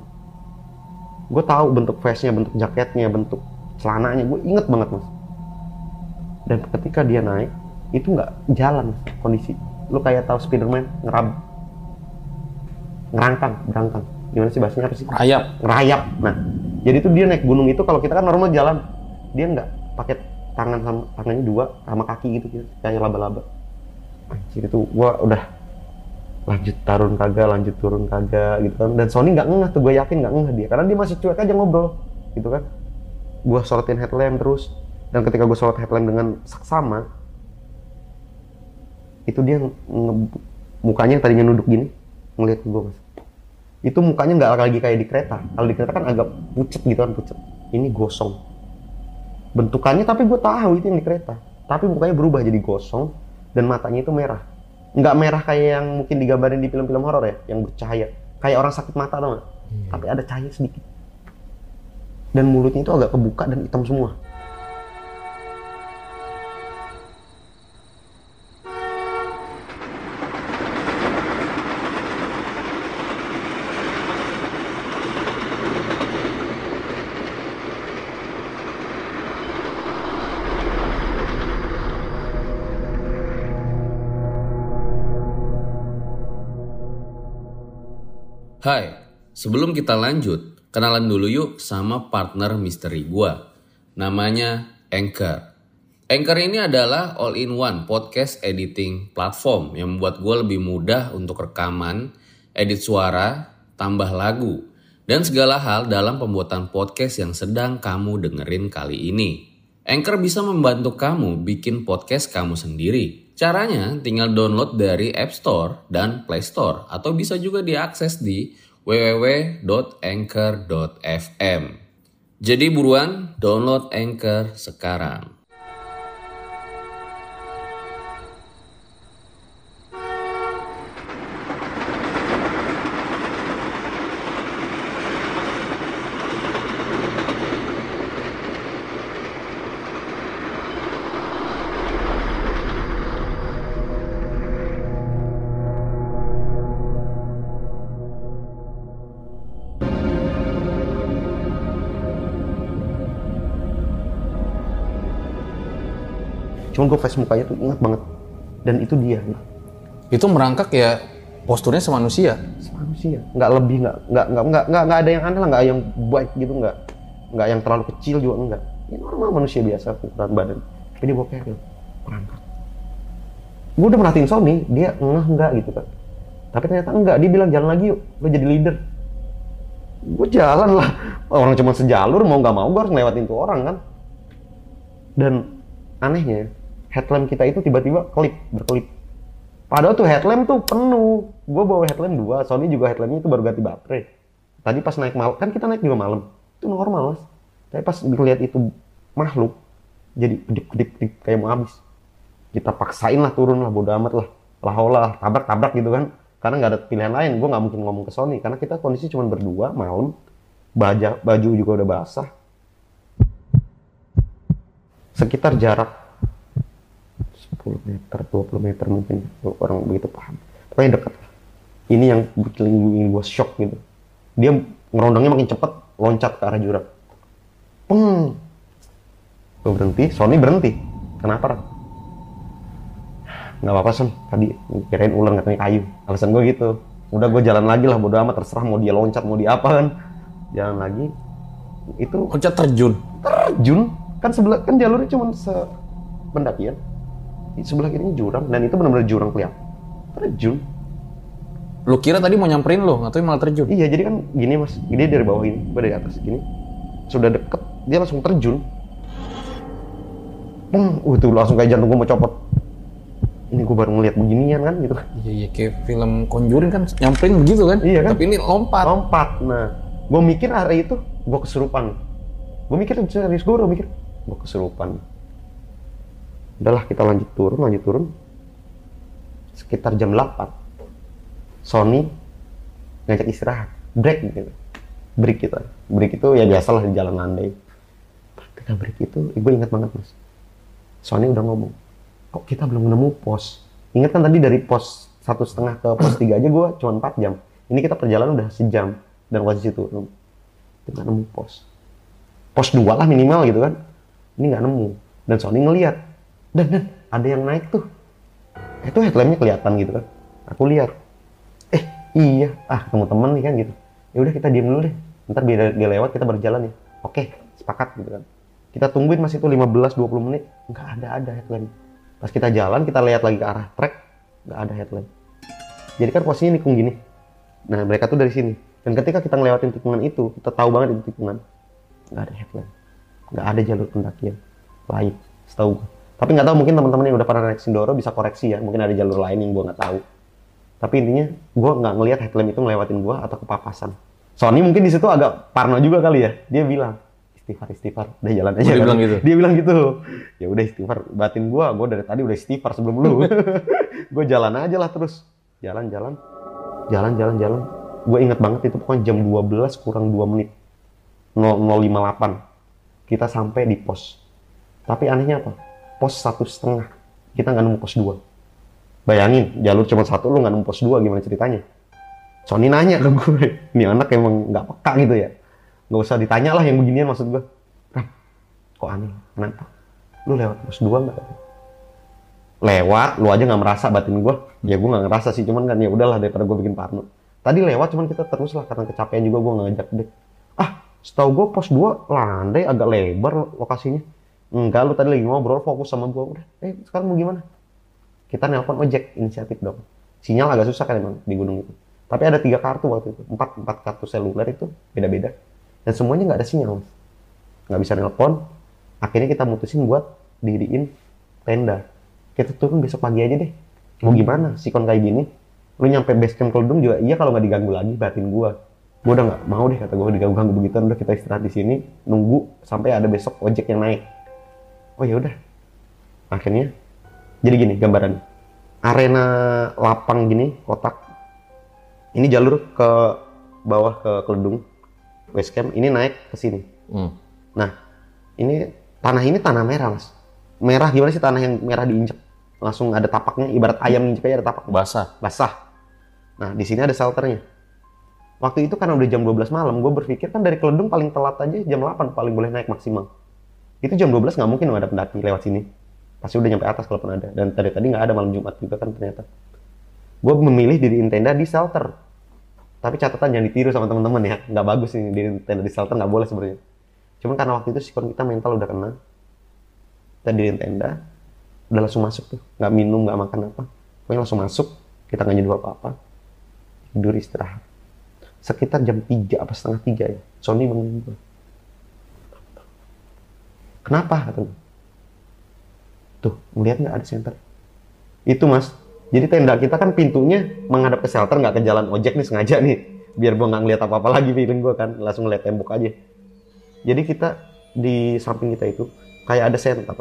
Gue tahu bentuk face-nya bentuk jaketnya bentuk celananya. Gue inget banget mas. Dan ketika dia naik itu nggak jalan kondisi. Lu kayak tahu Spiderman ngerab ngerangkang berangkang. Gimana sih bahasanya apa sih? Rayap. ngerayap. Nah jadi itu dia naik gunung itu kalau kita kan normal jalan dia nggak pakai tangan sama tangannya dua sama kaki gitu gitu. Kayak laba-laba. Anjir itu gua udah lanjut turun kagak lanjut turun kagak gitu kan. Dan Sony nggak ngeh tuh gue yakin nggak ngeh dia. Karena dia masih cuek aja ngobrol gitu kan. Gua sorotin headlamp terus. Dan ketika gue sorot headlamp dengan seksama itu dia nge- mukanya yang tadinya nunduk gini ngeliat gue mas. Itu mukanya nggak lagi kayak di kereta. Kalau di kereta kan agak pucet gitu kan pucet. Ini gosong bentukannya tapi gue tahu itu yang di kereta. Tapi mukanya berubah jadi gosong dan matanya itu merah. Nggak merah kayak yang mungkin digambarin di film-film horor ya yang bercahaya. Kayak orang sakit mata tau nggak? Tapi ada cahaya sedikit. Dan mulutnya itu agak kebuka dan hitam semua Hai, sebelum kita lanjut, kenalan dulu yuk sama partner misteri gua. Namanya Anchor. Anchor ini adalah all-in-one podcast editing platform yang membuat gue lebih mudah untuk rekaman, edit suara, tambah lagu, dan segala hal dalam pembuatan podcast yang sedang kamu dengerin kali ini. Anchor bisa membantu kamu bikin podcast kamu sendiri. Caranya tinggal download dari App Store dan Play Store atau bisa juga diakses di www.anchor.fm. Jadi buruan download Anchor sekarang. Cuman gue face mukanya tuh ingat banget. Dan itu dia. Itu merangkak ya posturnya semanusia. Manusia. Nggak lebih, nggak, nggak, nggak, nggak, nggak, nggak ada yang aneh lah, nggak yang baik gitu, nggak. Nggak yang terlalu kecil juga, enggak. Ya normal manusia biasa, ukuran badan. Dia bawa keril. Merangkak. Gue udah merhatiin Sony, dia ngeh enggak gitu kan. Tapi ternyata enggak, dia bilang jalan lagi yuk, lo jadi leader. Gue jalan lah, orang cuma sejalur, mau nggak mau gue harus ngelewatin tuh orang kan. Dan anehnya, headlamp kita itu tiba-tiba kelip, berkelip. Padahal tuh headlamp tuh penuh. Gue bawa headlamp dua, Sony juga headlampnya itu baru ganti baterai. Tadi pas naik malam, kan kita naik juga malam. Itu normal mas. Tapi pas ngeliat itu makhluk, jadi kedip-kedip kayak mau habis. Kita paksain lah turun lah, bodo amat lah. Lah lah, tabrak-tabrak gitu kan. Karena nggak ada pilihan lain, gue nggak mungkin ngomong ke Sony. Karena kita kondisi cuma berdua, malam. Baja, baju juga udah basah. Sekitar jarak 10 meter, 20 meter mungkin orang begitu paham. Pokoknya dekat. Ini yang bikin gue shock gitu. Dia ngerondongnya makin cepet, loncat ke arah jurang. Peng. Gue berhenti, Sony berhenti. Kenapa? Nggak apa-apa, Son. Tadi kirain ular katanya kayu. Alasan gue gitu. Udah gue jalan lagi lah, bodo amat. Terserah mau dia loncat, mau dia apa kan. Jalan lagi. Itu Loncat terjun. terjun. Kan sebelah, kan jalurnya cuma se pendakian. Di sebelah kirinya jurang. Dan itu benar-benar jurang kelihatan. Terjun. Lu kira tadi mau nyamperin lo, nggak tahu malah terjun. Iya, jadi kan gini mas, dia dari bawah ini, gue dari atas gini. Sudah deket, dia langsung terjun. Peng, uh, tuh langsung kayak jantung gue mau copot. Ini gue baru ngeliat beginian kan gitu. Iya, iya kayak film Conjuring kan nyamperin begitu kan? Iya kan? Tapi ini lompat. Lompat. Nah, gue mikir hari itu gue kesurupan. Gue mikir serius gue udah mikir gue kesurupan. Udahlah kita lanjut turun, lanjut turun. Sekitar jam 8. Sony ngajak istirahat, break gitu. Break gitu. Break itu ya biasalah di jalan landai. Ketika break itu, gue ingat banget mas. Sony udah ngomong, kok kita belum nemu pos? Ingat kan tadi dari pos satu setengah ke pos tiga aja gue cuma 4 jam. Ini kita perjalanan udah sejam dan posisi itu kita nemu pos. Pos dua lah minimal gitu kan. Ini nggak nemu. Dan Sony ngeliat. Dan, dan ada yang naik tuh. Itu headlampnya kelihatan gitu kan. Aku lihat. Eh iya. Ah ketemu temen nih kan gitu. Ya udah kita diem dulu deh. Ntar biar dia lewat kita berjalan ya. Oke sepakat gitu kan. Kita tungguin masih itu 15-20 menit. Nggak ada ada headlamp. Pas kita jalan kita lihat lagi ke arah trek. Nggak ada headlamp. Jadi kan posisinya nikung gini. Nah mereka tuh dari sini. Dan ketika kita ngelewatin tikungan itu, kita tahu banget itu tikungan. Nggak ada headlamp. Nggak ada jalur pendakian lain, setahu gue. Tapi nggak tahu mungkin teman-teman yang udah pernah naik Sindoro bisa koreksi ya. Mungkin ada jalur lain yang gue nggak tahu. Tapi intinya gue nggak ngelihat headlamp itu ngelewatin gue atau kepapasan. Sony mungkin di situ agak parno juga kali ya. Dia bilang istighfar istighfar, udah jalan aja. dia kan. bilang gitu? Dia bilang gitu. Ya udah istighfar, batin gue, gue dari tadi udah istighfar sebelum lu. gue jalan aja lah terus. Jalan jalan, jalan jalan jalan. Gue inget banget itu pokoknya jam 12 kurang 2 menit. 0058. Kita sampai di pos. Tapi anehnya apa? Pos satu setengah. Kita nggak nemu pos dua. Bayangin, jalur cuma satu, lu nggak nemu pos dua, gimana ceritanya? Sony nanya ke gue, ini anak emang nggak peka gitu ya. Nggak usah ditanya lah yang beginian maksud gue. Ram, kok aneh? Kenapa? Lu lewat pos dua nggak? Lewat, lu aja nggak merasa batin gue. Ya gue nggak ngerasa sih, cuman kan ya udahlah daripada gue bikin parno. Tadi lewat, cuman kita terus lah karena kecapean juga gue ngajak deh. Ah, setahu gue pos 2 landai agak lebar lokasinya. Enggak lu tadi lagi ngobrol fokus sama gua. Udah. Eh sekarang mau gimana? Kita nelpon ojek inisiatif dong. Sinyal agak susah kan emang di gunung itu. Tapi ada tiga kartu waktu itu. Empat empat kartu seluler itu beda-beda. Dan semuanya nggak ada sinyal nggak bisa nelpon. Akhirnya kita mutusin buat diriin tenda. Kita turun besok pagi aja deh. Mau gimana? Sikon kayak gini. Lu nyampe base camp keledung juga iya kalau nggak diganggu lagi batin gua. Gua udah nggak mau deh kata gua diganggu-ganggu begitu. Udah kita istirahat di sini nunggu sampai ada besok ojek yang naik oh ya udah akhirnya jadi gini gambaran arena lapang gini kotak ini jalur ke bawah ke keledung base camp ini naik ke sini Hmm. Nah, ini tanah ini tanah merah, Mas. Merah gimana sih tanah yang merah diinjek? Langsung ada tapaknya, ibarat ayam nginjek aja ada tapak Basah. basah. Nah, di sini ada shelternya. Waktu itu karena udah jam 12 malam, gue berpikir kan dari Keledung paling telat aja jam 8 paling boleh naik maksimal. Itu jam 12 nggak mungkin ada pendaki lewat sini. Pasti udah nyampe atas kalaupun ada. Dan tadi tadi nggak ada malam Jumat juga kan ternyata. Gue memilih diriin tenda di shelter. Tapi catatan jangan ditiru sama teman-teman ya. Nggak bagus nih diriin tenda di shelter nggak boleh sebenarnya. Cuman karena waktu itu sikon kita mental udah kena. Kita diriin tenda, udah langsung masuk tuh. Nggak minum, nggak makan apa. Pokoknya langsung masuk, kita nggak nyeduh apa-apa. Tidur istirahat. Sekitar jam 3 apa setengah 3 ya. Sony bangun. Kenapa? Tuh, ngeliat nggak ada center? Itu mas. Jadi tenda kita kan pintunya menghadap ke shelter, nggak ke jalan ojek nih sengaja nih. Biar gue nggak ngeliat apa-apa lagi feeling gue kan. Langsung ngeliat tembok aja. Jadi kita di samping kita itu kayak ada center.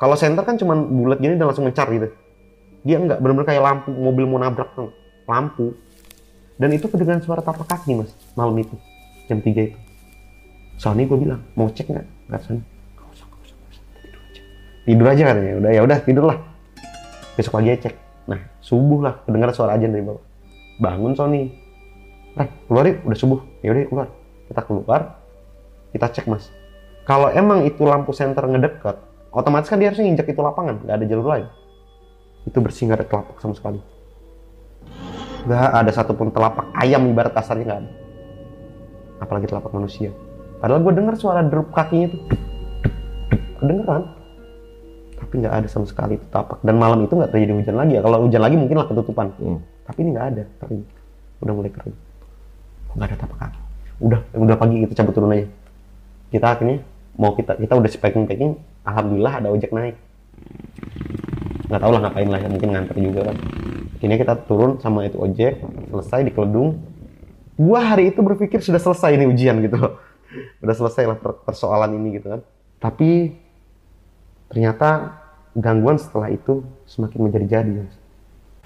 Kalau center kan cuma bulat gini dan langsung mencar gitu. Dia enggak benar-benar kayak lampu mobil mau nabrak lampu. Dan itu kedengaran suara tapak kaki mas malam itu jam 3 itu. Sony gue bilang mau cek nggak? Nggak Sony. Tidur aja kan ya. Udah ya udah tidur lah. Besok pagi aja cek. Nah subuh lah kedengaran suara ajan dari bawah. Bangun Sony. Nah, keluar yuk, udah subuh. Ya udah keluar. Kita keluar, kita cek mas. Kalau emang itu lampu senter ngedeket, otomatis kan dia harusnya injak itu lapangan, nggak ada jalur lain. Itu bersih nggak ada telapak sama sekali. Nggak ada satupun telapak ayam ibarat kasarnya nggak ada. Apalagi telapak manusia. Padahal gue dengar suara derup kakinya tuh. Kedengeran. Tapi nggak ada sama sekali itu tapak. Dan malam itu nggak terjadi hujan lagi ya. Kalau hujan lagi mungkin lah ketutupan. Hmm. Tapi ini nggak ada, kering. Udah mulai kering. Nggak ada tapak kaki. Udah, udah pagi kita cabut turun aja. Kita akhirnya mau kita kita udah packing packing. Alhamdulillah ada ojek naik. Nggak tahu lah ngapain lah, ya, mungkin nganter juga kan. Akhirnya kita turun sama itu ojek, selesai di Keledung. Gua hari itu berpikir sudah selesai ini ujian gitu loh. Udah selesai lah per- persoalan ini gitu kan. Tapi ternyata gangguan setelah itu semakin menjadi-jadi.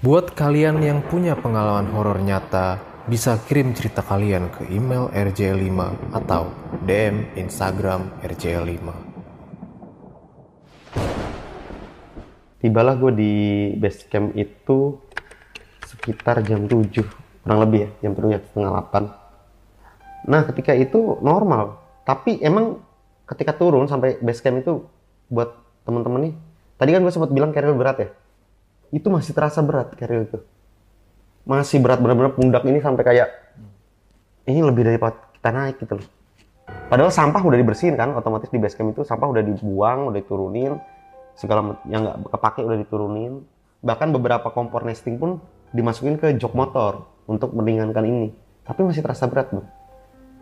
Buat kalian yang punya pengalaman horor nyata, bisa kirim cerita kalian ke email rj5 atau DM Instagram rj5. Tibalah gue di base camp itu sekitar jam 7, kurang lebih ya, jam turunnya setengah 8. Nah ketika itu normal, tapi emang ketika turun sampai base camp itu buat temen-temen nih, tadi kan gue sempat bilang carrier berat ya, itu masih terasa berat carrier itu. Masih berat benar-benar pundak ini sampai kayak ini lebih dari kita naik gitu loh. Padahal sampah udah dibersihin kan, otomatis di base camp itu sampah udah dibuang, udah diturunin, segala yang nggak kepake udah diturunin. Bahkan beberapa kompor nesting pun dimasukin ke jok motor untuk meringankan ini. Tapi masih terasa berat bro.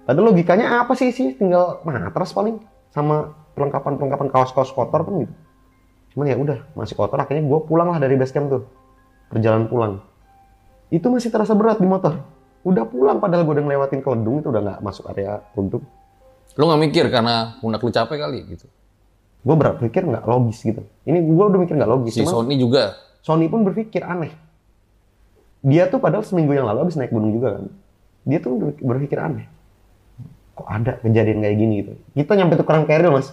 Padahal logikanya apa sih sih? Tinggal matras paling sama perlengkapan-perlengkapan kaos-kaos kotor kan gitu. Cuman ya udah masih kotor. Akhirnya gue pulang lah dari base camp tuh, perjalanan pulang. Itu masih terasa berat di motor. Udah pulang padahal gue udah ngelewatin keledung itu udah nggak masuk area keledung. Lu nggak mikir karena pundak lu capek kali gitu. gue berpikir nggak logis gitu. Ini gue udah mikir nggak logis. Si Cuman Sony juga. Sony pun berpikir aneh. Dia tuh padahal seminggu yang lalu habis naik gunung juga kan. Dia tuh ber- berpikir aneh. Kok ada kejadian kayak gini gitu. Kita nyampe tukeran keril mas.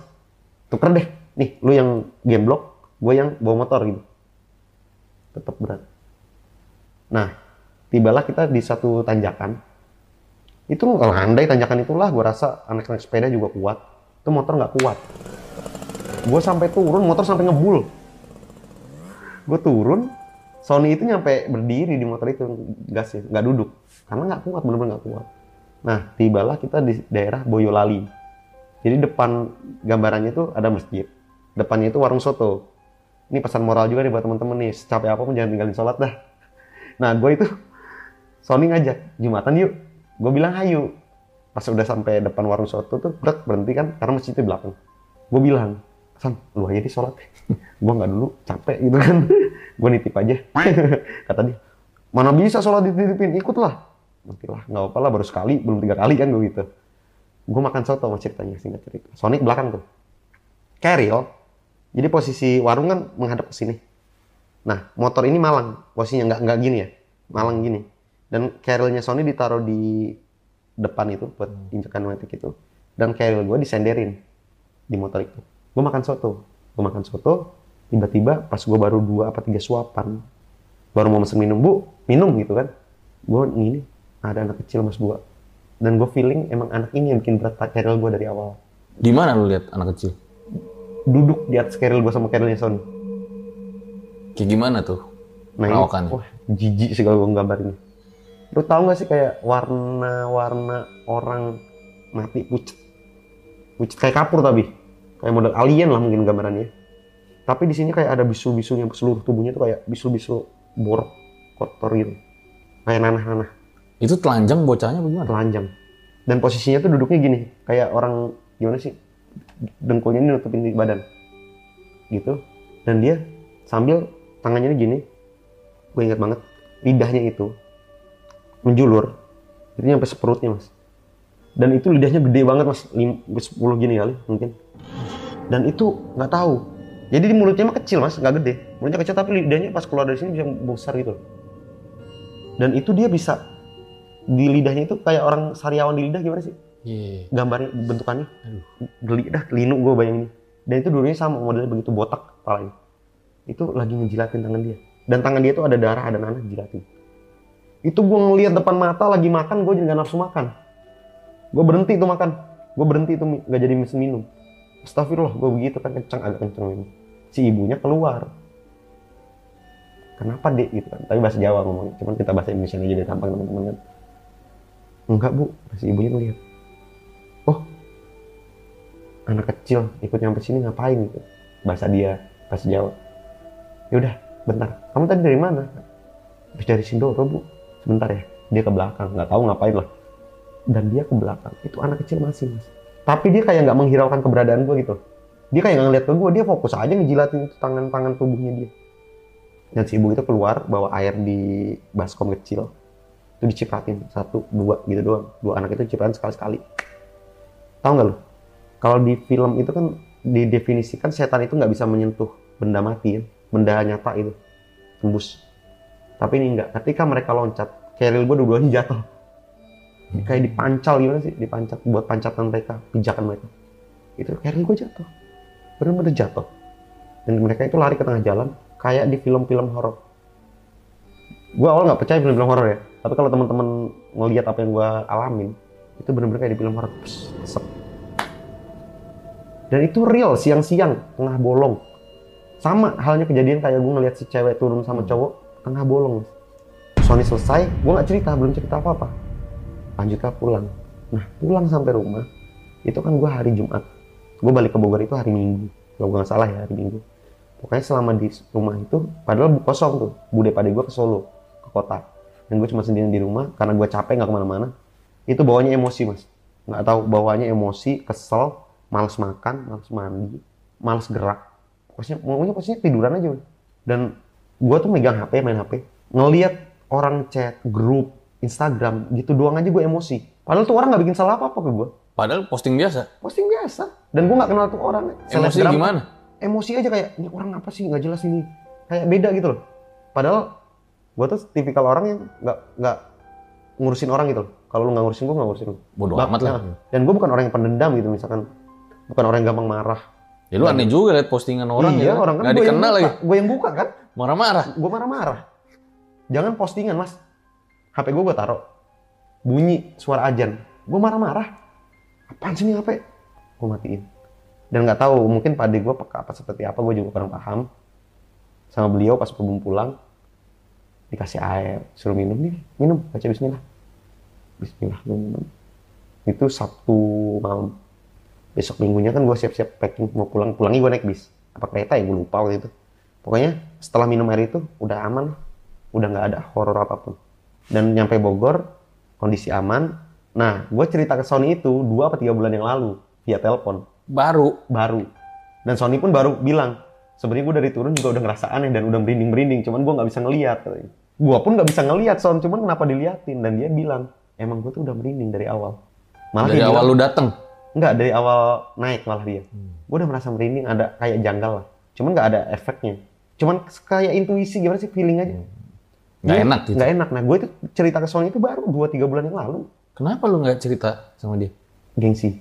Tuker deh. Nih lu yang game block, gue yang bawa motor gitu. Tetap berat. Nah, tibalah kita di satu tanjakan. Itu landai tanjakan itulah gue rasa anak-anak sepeda juga kuat. Itu motor nggak kuat. Gue sampai turun, motor sampai ngebul. Gue turun, Sony itu nyampe berdiri di motor itu gasnya, nggak duduk. Karena nggak kuat, bener-bener nggak kuat. Nah, tibalah kita di daerah Boyolali. Jadi depan gambarannya itu ada masjid. depannya itu warung soto. Ini pesan moral juga nih buat temen-temen nih. Capek apa pun jangan tinggalin sholat dah. Nah gue itu Sony ngajak jumatan yuk. Gue bilang ayo pas udah sampai depan warung soto tuh berat berhenti kan karena masjid di belakang. Gue bilang San lu aja di sholat. Gue nggak dulu capek gitu kan. Gue nitip aja. Kata dia mana bisa sholat dititipin? Ikutlah nanti lah nggak apa lah baru sekali belum tiga kali kan gue gitu. Gue makan soto sama ceritanya singkat cerita. Sonic belakang tuh. Carriel jadi posisi warung kan menghadap ke sini. Nah motor ini malang posisinya nggak nggak gini ya malang gini. Dan carrielnya Sony ditaruh di depan itu buat injekan matic itu dan carriel gue disenderin di motor itu. Gue makan soto. Gue makan soto tiba-tiba pas gue baru dua apa tiga suapan baru mau mesen minum bu minum gitu kan. Gue ini ada anak kecil mas gue dan gue feeling emang anak ini yang bikin berat carriel gue dari awal Di mana lu lihat anak kecil? duduk di atas carriel gue sama carrielnya Sony Kayak gimana tuh? Nah, ini, Perawakannya. wah, jijik sih kalau gue nggambarinnya. Lu tahu nggak sih kayak warna-warna orang mati pucat. Pucat kayak kapur tapi. Kayak model alien lah mungkin gambarannya. Tapi di sini kayak ada bisul-bisulnya seluruh tubuhnya tuh kayak bisul-bisul borok kotor gitu. Kayak nanah-nanah, Itu telanjang bocahnya bagaimana? telanjang. Dan posisinya tuh duduknya gini, kayak orang gimana sih? Dengkulnya ini nutupin di badan. Gitu. Dan dia sambil tangannya ini gini, gue ingat banget lidahnya itu menjulur itu nyampe seperutnya mas dan itu lidahnya gede banget mas lim- 10 gini kali mungkin dan itu nggak tahu jadi di mulutnya mah kecil mas nggak gede mulutnya kecil tapi lidahnya pas keluar dari sini bisa besar gitu dan itu dia bisa di lidahnya itu kayak orang sariawan di lidah gimana sih? Iya. gambarnya bentukannya? Geli dah linu gue bayangin. Dan itu dulunya sama modelnya begitu botak kepalanya. Itu lagi ngejilatin tangan dia. Dan tangan dia tuh ada darah ada nanah jilatin. Itu gue ngeliat depan mata lagi makan gue jadi gak nafsu makan. Gue berhenti tuh makan. Gue berhenti mi- gak jadi mesen minum. Astagfirullah gue begitu kan kencang agak kencang minum si ibunya keluar. Kenapa dek? Gitu kan. Tapi bahasa Jawa ngomongnya. Cuman kita bahasa Indonesia aja deh tampang teman-teman kan enggak bu. Si ibunya ngeliat. Oh anak kecil ikut nyampe sini ngapain gitu bahasa dia bahasa Jawa. Yaudah bentar. Kamu tadi dari mana? Habis dari Sindoro bu. Sebentar ya dia ke belakang. Nggak tahu ngapain lah. Dan dia ke belakang. Itu anak kecil masih mas. Tapi dia kayak nggak menghiraukan keberadaan gue gitu. Dia kayak nggak ngeliat ke gue dia fokus aja ngejilatin tangan-tangan tubuhnya dia. Dan si ibu itu keluar bawa air di baskom kecil itu dicipratin satu dua gitu doang. Dua anak itu cipratin sekali sekali tahu nggak lo kalau di film itu kan didefinisikan setan itu nggak bisa menyentuh benda mati ya benda nyata itu tembus. Tapi ini enggak ketika mereka loncat keril gue dua-duanya jatuh. Kayak dipancal gimana sih? Dipancat buat pancatan mereka pijakan mereka. Itu keril gue jatuh. Benar-benar jatuh. Dan mereka itu lari ke tengah jalan kayak di film-film horor. Gue awal nggak percaya film-film horor ya tapi kalau teman-teman ngelihat apa yang gue alamin itu benar-benar kayak di film horor dan itu real siang-siang tengah bolong. Sama halnya kejadian kayak gue ngeliat si cewek turun sama cowok tengah bolong. Sony selesai gue nggak cerita belum cerita apa apa lanjutlah pulang. Nah pulang sampai rumah itu kan gue hari Jumat. Gue balik ke Bogor itu hari Minggu. Kalau gue nggak salah ya hari Minggu. Pokoknya selama di rumah itu padahal kosong tuh. Bude pade gue ke Solo ke kota dan gue cuma sendirian di rumah karena gue capek nggak ke mana-mana. Itu bawanya emosi mas. Nggak tahu bawanya emosi kesel males makan males mandi males gerak. Pokoknya pokoknya pokoknya tiduran aja Mas. dan gue tuh megang HP main HP ngelihat orang chat grup Instagram gitu doang aja gue emosi. Padahal tuh orang nggak bikin salah apa apa ke gue Padahal posting biasa. posting biasa. Dan gue nggak kenal tuh orang. Emosi gimana? emosi aja kayak ini orang apa sih? Nggak jelas ini. Kayak beda gitu loh. Padahal gue tuh tipikal orang yang nggak nggak ngurusin orang gitu kalau lu nggak ngurusin gue nggak ngurusin lu. Bodoh amat lah. nah, dan gue bukan orang yang pendendam gitu misalkan. Bukan orang yang gampang marah. Ya lu aneh juga liat postingan orang iya ya. orang kan Nggak dikenal buka. lagi. gue yang buka kan? Marah-marah. gue marah-marah. Jangan postingan mas. HP gue gue taruh. Bunyi suara ajan. Gue marah-marah. Apaan sih ini HP gue matiin. Dan nggak tahu mungkin pade gue peka apa seperti apa gue juga kurang paham. Sama beliau pas belum pulang dikasih air suruh minum nih. Minum baca Bismillah. Bismillah gue minum. Itu Sabtu malam. Besok minggunya kan gue siap-siap packing mau pulang. Pulangnya gue naik bis. Apa kereta ya? Gue lupa waktu itu. Pokoknya setelah minum air itu udah aman udah nggak ada horor apa pun. Dan nyampe Bogor kondisi aman. Nah gue cerita ke Sony itu dua apa tiga bulan yang lalu via telepon. Baru. baru. Dan Sony pun baru bilang sebenarnya gue dari turun juga udah ngerasa aneh dan udah merinding merinding cuman gue nggak bisa ngeliat katanya gue pun nggak bisa ngeliat Son cuman kenapa diliatin dan dia bilang emang gue tuh udah merinding dari awal malah Dari dia awal bilang, lu dateng. Enggak, dari awal naik malah dia. Gue udah merasa merinding, ada kayak janggal lah. Cuman nggak ada efeknya. Cuman kayak intuisi gimana sih, feeling aja. Nggak Dia- enak gitu. Nggak enak. Nah, gue itu cerita ke Sony itu baru 2-3 bulan yang lalu. Kenapa lu nggak cerita sama dia? Gengsi.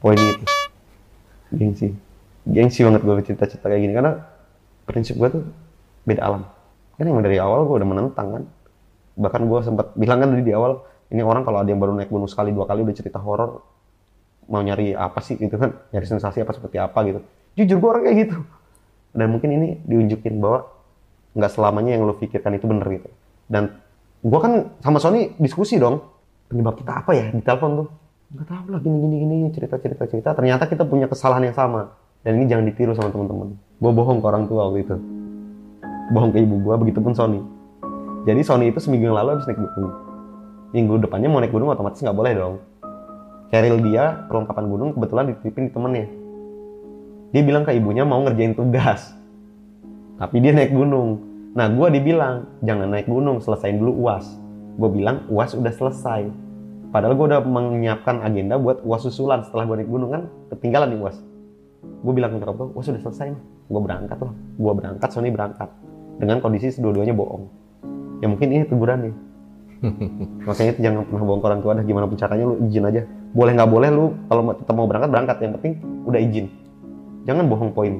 Poinnya itu. Gengsi. Gengsi banget gue cerita-cerita kayak gini. Karena prinsip gue tuh beda alam. Kan emang dari awal gue udah menentang kan. Bahkan gue sempat bilang kan dari di awal, ini orang kalau ada yang baru naik gunung sekali dua kali udah cerita horor, mau nyari apa sih gitu kan, nyari sensasi apa seperti apa gitu. Jujur gue orang kayak gitu. Dan mungkin ini diunjukin bahwa nggak selamanya yang lo pikirkan itu bener gitu. Dan gue kan sama Sony diskusi dong, penyebab kita apa ya di telepon tuh. Nggak tahu lah gini gini gini cerita cerita cerita. Ternyata kita punya kesalahan yang sama. Dan ini jangan ditiru sama teman-teman. Gue bohong ke orang tua waktu itu. Bohong ke ibu gue, begitupun Sony. Jadi Sony itu seminggu yang lalu habis naik gunung. Minggu depannya mau naik gunung otomatis nggak boleh dong. Keril dia perlengkapan gunung kebetulan dititipin di temennya. Dia bilang ke ibunya mau ngerjain tugas. Tapi dia naik gunung. Nah gue dibilang jangan naik gunung selesain dulu uas. Gue bilang uas udah selesai. Padahal gue udah menyiapkan agenda buat uas susulan setelah gue naik gunung kan ketinggalan nih uas. Gue bilang ke nyokap gue, sudah selesai mah. Gue berangkat lah. Gue berangkat, Sony berangkat. Dengan kondisi dua-duanya bohong. Ya mungkin ini tegurannya. Makanya itu jangan pernah bohong ke orang tua dah gimana pun caranya lu izin aja. Boleh nggak boleh lu kalau tetap mau berangkat berangkat yang penting udah izin. Jangan bohong poin.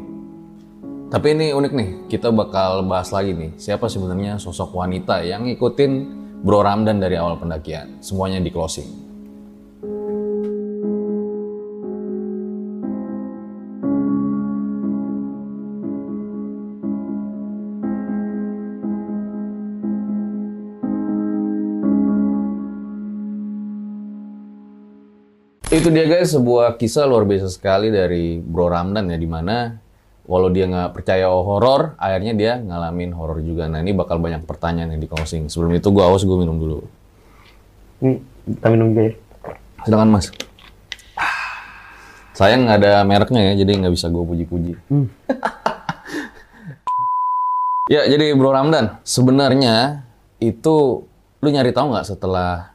Tapi ini unik nih, kita bakal bahas lagi nih, siapa sebenarnya sosok wanita yang ngikutin Bro Ramdan dari awal pendakian. Semuanya di closing. Itu dia guys, sebuah kisah luar biasa sekali dari Bro Ramdan ya, di mana walau dia nggak percaya horor, akhirnya dia ngalamin horor juga. Nah ini bakal banyak pertanyaan yang di closing. Sebelum itu gue haus, gue minum dulu. Ini kita minum juga ya. Sedangkan mas, sayang nggak ada mereknya ya, jadi nggak bisa gue puji-puji. ya, jadi Bro Ramdan, sebenarnya itu lu nyari tahu nggak setelah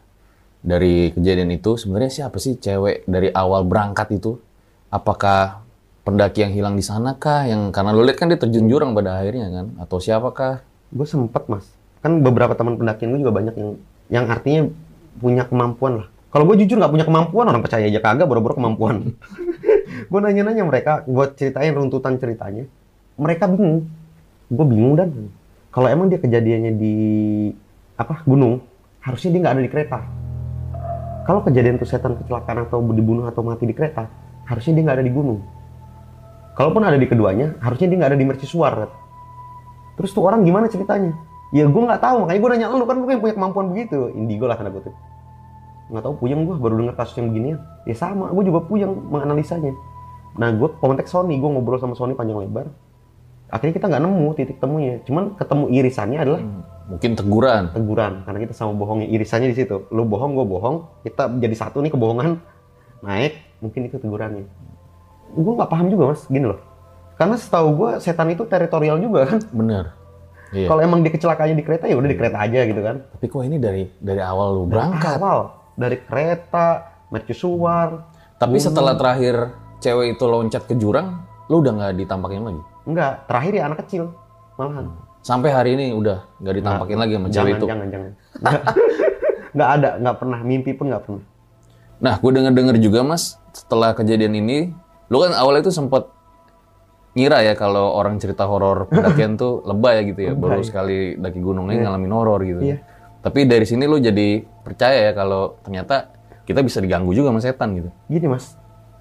dari kejadian itu sebenarnya siapa sih cewek dari awal berangkat itu? Apakah pendaki yang hilang di sana kah? Yang karena lu lihat kan dia terjun jurang pada akhirnya kan? Atau siapakah? Gue sempet mas. Kan beberapa teman pendakian gue juga banyak yang yang artinya punya kemampuan lah. Kalau gue jujur nggak punya kemampuan, orang percaya aja kagak, boro-boro kemampuan. gue nanya-nanya mereka, gue ceritain runtutan ceritanya. Mereka bingung. Gue bingung dan kalau emang dia kejadiannya di apa gunung, harusnya dia nggak ada di kereta. Kalau kejadian tuh setan kecelakaan atau dibunuh atau mati di kereta, harusnya dia nggak ada di gunung. Kalaupun ada di keduanya, harusnya dia nggak ada di mercusuar. Kat. Terus tuh orang gimana ceritanya? Ya gue nggak tahu, makanya gue nanya lu kan lu yang punya kemampuan begitu. Indigo lah tanda kutip. Nggak tahu puyeng gue baru dengar kasus yang beginian. Ya sama, gue juga puyeng menganalisanya. Nah gue kontak Sony, gue ngobrol sama Sony panjang lebar. Akhirnya kita nggak nemu titik temunya. Cuman ketemu irisannya adalah Mungkin teguran. teguran karena kita sama bohongnya irisannya di situ. Lu bohong, gue bohong, kita jadi satu nih kebohongan naik, mungkin itu tegurannya. Gue nggak paham juga mas, gini loh. Karena setahu gue setan itu teritorial juga kan. Bener. Iya. Kalau emang dia kecelakaannya di kereta ya udah di kereta aja gitu kan. Tapi kok ini dari dari awal lu Dari berangkat? Awal dari kereta, mercusuar. Tapi setelah terakhir cewek itu loncat ke jurang, lu udah nggak ditampakin lagi. Enggak, terakhir ya anak kecil malahan. Sampai hari ini udah nggak ditampakin lagi sama cewek itu. jangan, jangan. Nggak, ada, nggak pernah mimpi pun nggak pernah. Nah, gue denger-denger juga mas, setelah kejadian ini, lu kan awalnya itu sempat ngira ya kalau orang cerita horor pendakian tuh lebay ya gitu ya, baru sekali daki gunungnya ngalamin horor gitu. Iya. Tapi dari sini lu jadi percaya ya kalau ternyata kita bisa diganggu juga sama setan gitu. Gini mas,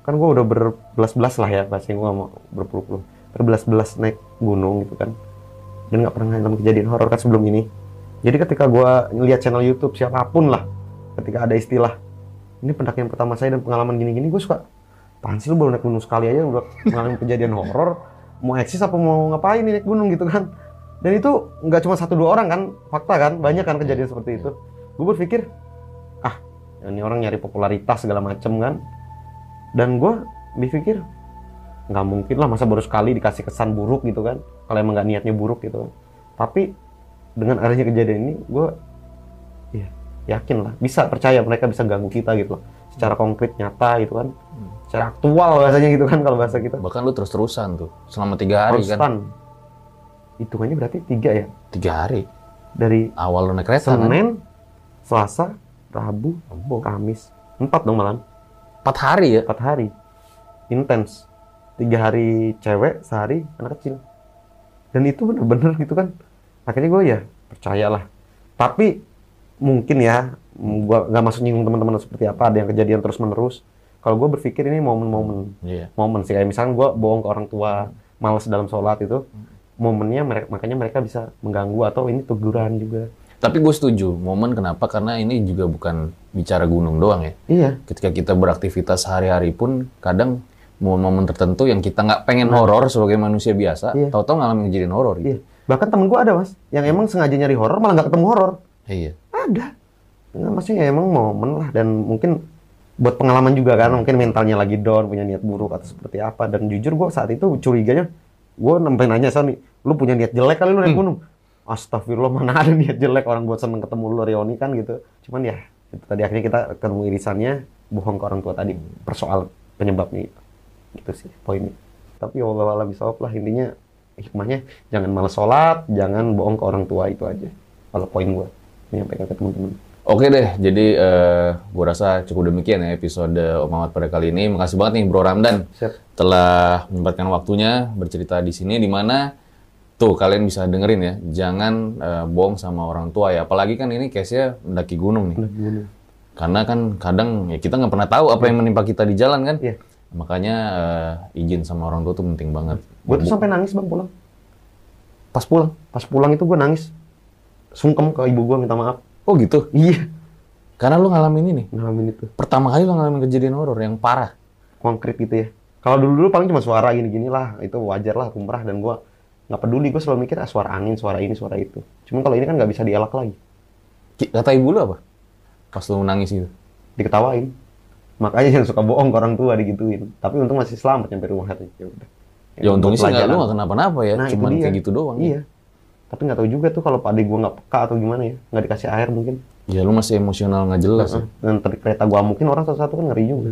kan gue udah berbelas-belas lah ya, pasti gue mau berpuluh-puluh. Berbelas-belas naik gunung gitu kan. Dan nggak pernah ngalamin kejadian horor kan sebelum ini. Jadi ketika gue ngeliat channel YouTube siapa pun lah, ketika ada istilah, ini pendakian pertama saya dan pengalaman gini-gini, gue suka apaan sih baru naik gunung sekali aja udah mengalami kejadian horor? Mau eksis apa mau ngapain nih naik gunung? Gitu kan. Dan itu nggak cuma satu dua orang kan fakta kan banyak kan kejadian seperti itu. Gue berpikir ah ini orang nyari popularitas segala macem kan. Dan gue berpikir nggak mungkin lah masa baru sekali dikasih kesan buruk gitu kan. Kalau emang nggak niatnya buruk gitu kan. Tapi dengan adanya kejadian ini gue ya yakin lah bisa percaya mereka bisa ganggu kita gitu loh. Secara konkret nyata gitu kan. Secara aktual bahasanya gitu kan kalau bahasa kita. Bahkan lu terus-terusan tuh selama tiga hari kan? konstan. Hitungannya berarti tiga ya? Tiga hari. dari Awal lu naik kereta kan? Senin Selasa Rabu. Kamis. Empat dong malam. Empat hari ya? empat hari. Intens tiga hari cewek sehari anak kecil. Dan itu bener-bener gitu kan. Akhirnya gue ya percayalah. Tapi mungkin ya gue nggak masuk nyinggung teman-teman seperti apa ada yang kejadian terus menerus kalau gue berpikir ini momen-momen. Iya. momen sih kayak misalnya gue bohong ke orang tua malas dalam sholat itu momennya mereka makanya mereka bisa mengganggu atau ini teguran juga. Tapi gue setuju, momen kenapa? Karena ini juga bukan bicara gunung doang ya. iya. Ketika kita beraktivitas sehari-hari pun kadang momen-momen tertentu yang kita nggak pengen horor sebagai manusia biasa, Iya. tahu-tahu ngalamin kejadian horor iya. Gitu. bahkan temen gue ada mas yang emang sengaja nyari horor malah nggak ketemu horor. Iya. ada. Nah, maksudnya ya emang momen lah. Dan mungkin buat pengalaman juga kan mungkin mentalnya lagi down punya niat buruk atau seperti apa. Dan jujur gue saat itu curiganya gue sampai nanya Sony lu punya niat jelek kali lu naik gunung? Astagfirullah mana ada niat jelek orang buat seneng ketemu lu Rioni kan gitu. Cuman ya itu tadi akhirnya kita ketemu irisannya bohong ke orang tua tadi persoal penyebabnya itu gitu sih poinnya tapi Allah alam bisawab lah intinya hikmahnya jangan malas sholat jangan bohong ke orang tua itu aja kalau poin gue menyampaikan ke teman-teman Oke deh, jadi eh gue rasa cukup demikian ya episode Om Ahmad pada kali ini. Makasih banget nih Bro Ramdan Siap. telah menyempatkan waktunya bercerita di sini di mana tuh kalian bisa dengerin ya, jangan eh, bohong sama orang tua ya. Apalagi kan ini case-nya mendaki gunung nih. Karena kan kadang ya kita nggak pernah tahu apa yang menimpa kita di jalan kan. Iya. Makanya eh, izin sama orang tua tuh penting banget. Gue tuh sampai nangis bang pulang. Pas pulang. Pas pulang itu gue nangis. Sungkem ke ibu gue minta maaf. Oh gitu. Iya. Karena lu ngalamin ini. Ngalamin itu. Pertama kali lu ngalamin kejadian horor yang parah. Konkret gitu ya. Kalau dulu-dulu paling cuma suara gini-gini lah. Itu wajar lah kumrah. Dan gue nggak peduli. Gue selalu mikir ah, suara angin, suara ini, suara itu. Cuman kalau ini kan nggak bisa dielak lagi. Kata ibu lu apa? Pas lu nangis gitu. Diketawain. Makanya jangan suka bohong ke orang tua digituin. Tapi untung masih selamat nyampe rumah hati. Ya udah. Ya untungnya sih nggak lu nggak kenapa-napa ya, Nah, cuman kayak gitu doang. Iya. Tapi nggak tahu juga tuh kalau adik gue nggak peka atau gimana ya. Nggak dikasih air mungkin. Ya lu masih emosional nggak jelas ya. Dan tadi kereta gua mungkin orang satu-satu kan ngeri juga.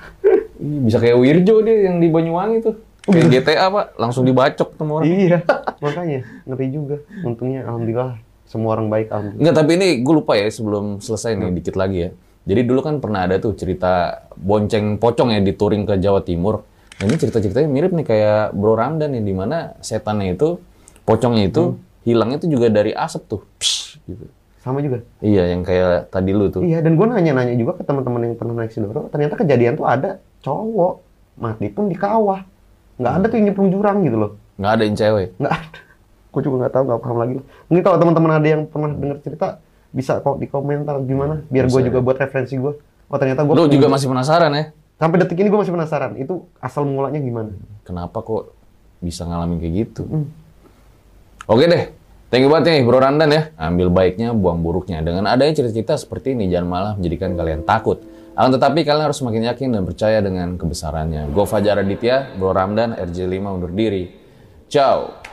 Bisa kayak Wirjo dia yang di Banyuwangi tuh. Kayak GTA pak, langsung dibacok sama orang. Iya, makanya ngeri juga. Untungnya alhamdulillah semua orang baik alhamdulillah. Enggak, tapi ini gue lupa ya sebelum selesai nih dikit lagi ya. Jadi dulu kan pernah ada tuh cerita bonceng pocong ya di touring ke Jawa Timur. Nah ini cerita-ceritanya mirip nih kayak Bro Ramdan nih, di mana setannya itu, pocongnya itu, hilangnya itu juga dari asap tuh. Psh, gitu. Sama juga. Iya, yang kayak tadi lu tuh. Iya, dan gua nanya-nanya juga ke teman-teman yang pernah naik Sidoro, ternyata kejadian tuh ada cowok mati pun di kawah. Nggak ada tuh yang nyemplung jurang gitu loh. Nggak ada yang cewek. Nggak ada. Gue juga nggak tahu, nggak paham lagi. Mungkin kalau teman-teman ada yang pernah dengar cerita, bisa kok di komentar gimana, biar gue Bisa, juga buat referensi gue. Oh ternyata gue Lu juga masih penasaran ya? sampai detik ini gue masih penasaran. Itu asal mulanya gimana? Kenapa kok bisa ngalamin kayak gitu? Hmm. Oke deh, thank you banget nih Bro Randan ya. Ambil baiknya, buang buruknya. Dengan adanya cerita-cerita seperti ini, jangan malah menjadikan kalian takut. Akan tetapi kalian harus semakin yakin dan percaya dengan kebesarannya. Gue Fajar Aditya, Bro Ramdan, RJ5 undur diri. Ciao.